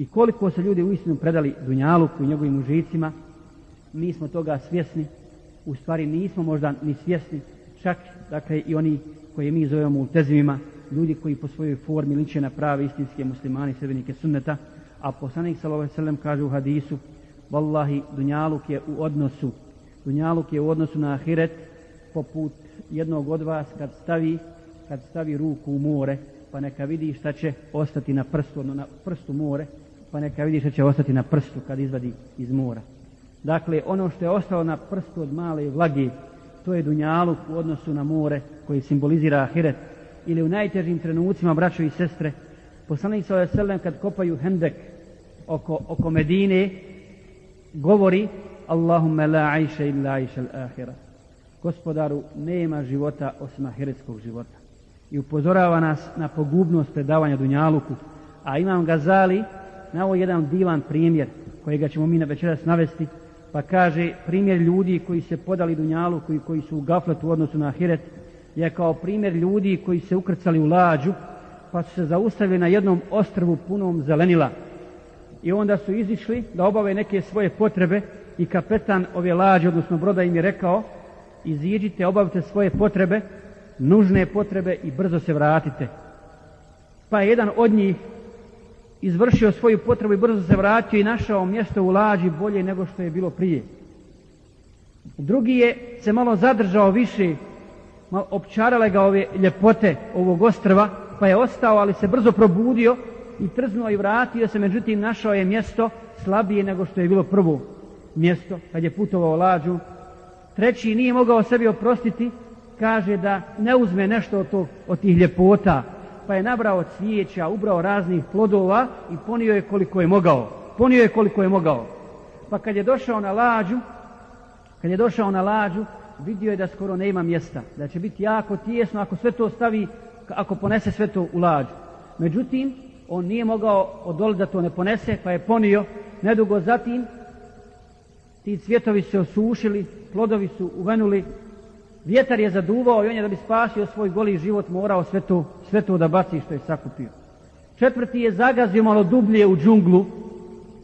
i koliko se ljudi uistinu predali Dunjaluku i njegovim užicima, mi smo toga svjesni, u stvari nismo možda ni svjesni, čak dakle i oni koje mi zovemo ultezimima, ljudi koji po svojoj formi liče na prave istinske muslimani, sredbenike sunneta, a poslanik s.a.v. kaže u hadisu, Wallahi, Dunjaluk je u odnosu, Dunjaluk je u odnosu na ahiret poput jednog od vas kad stavi, kad stavi ruku u more, pa neka vidi šta će ostati na prstu, na prstu more, pa neka vidi što će ostati na prstu kad izvadi iz mora. Dakle, ono što je ostalo na prstu od male vlagi, to je dunjaluk u odnosu na more koji simbolizira ahiret. Ili u najtežim trenucima, braćo i sestre, poslanik sa selem kad kopaju hendek oko, oko Medine, govori Allahumme la ajše illa ajše ahira. Gospodaru, nema života osim ahiretskog života. I upozorava nas na pogubnost predavanja Dunjaluku. A Imam Gazali, na ovo jedan divan primjer kojega ćemo mi na večeras navesti, pa kaže primjer ljudi koji se podali dunjalu, koji, koji su u gafletu u odnosu na Hiret je kao primjer ljudi koji se ukrcali u lađu, pa su se zaustavili na jednom ostrvu punom zelenila. I onda su izišli da obave neke svoje potrebe i kapetan ove lađe, odnosno broda im je rekao, iziđite, obavite svoje potrebe, nužne potrebe i brzo se vratite. Pa je jedan od njih izvršio svoju potrebu i brzo se vratio i našao mjesto u lađi bolje nego što je bilo prije. Drugi je se malo zadržao više, malo opčarale ga ove ljepote ovog ostrva, pa je ostao, ali se brzo probudio i trznuo i vratio se, međutim našao je mjesto slabije nego što je bilo prvo mjesto kad je putovao lađu. Treći nije mogao sebi oprostiti, kaže da ne uzme nešto od, od tih ljepota, pa je nabrao cvijeća, ubrao raznih plodova i ponio je koliko je mogao. Ponio je koliko je mogao. Pa kad je došao na lađu, kad je došao na lađu, vidio je da skoro nema mjesta, da će biti jako tijesno ako sve to stavi, ako ponese sve to u lađu. Međutim, on nije mogao odoliti da to ne ponese, pa je ponio. Nedugo zatim, ti cvjetovi se osušili, plodovi su uvenuli, Vjetar je zaduvao i on je da bi spasio svoj goli život morao sve to, sve da baci što je sakupio. Četvrti je zagazio malo dublje u džunglu,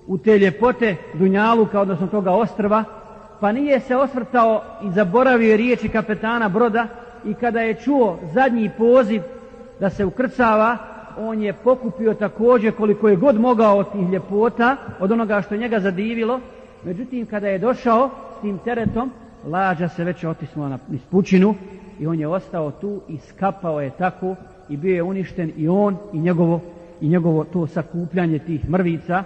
u te ljepote Dunjaluka, odnosno toga ostrva, pa nije se osvrtao i zaboravio riječi kapetana broda i kada je čuo zadnji poziv da se ukrcava, on je pokupio također koliko je god mogao od tih ljepota, od onoga što njega zadivilo, međutim kada je došao s tim teretom, lađa se već otisnula na ispućinu i on je ostao tu i skapao je tako i bio je uništen i on i njegovo, i njegovo to sakupljanje tih mrvica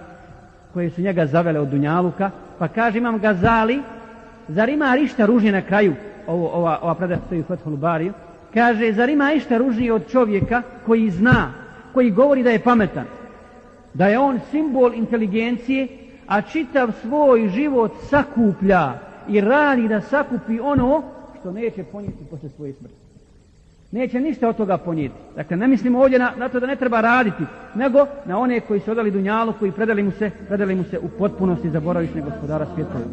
koje su njega zavele od Dunjaluka. Pa kaže imam Gazali, zar ima išta ružnije na kraju, ovo, ova, ova stoji u Bariju, kaže zar ima išta ružnije od čovjeka koji zna, koji govori da je pametan, da je on simbol inteligencije, a čitav svoj život sakuplja i radi da sakupi ono što neće ponijeti posle svoje smrti. Neće ništa od toga ponijeti. Dakle, ne mislimo ovdje na, to da ne treba raditi, nego na one koji su odali dunjalu, koji predali mu se, predali mu se u potpunosti zaboravišne gospodara svjetova.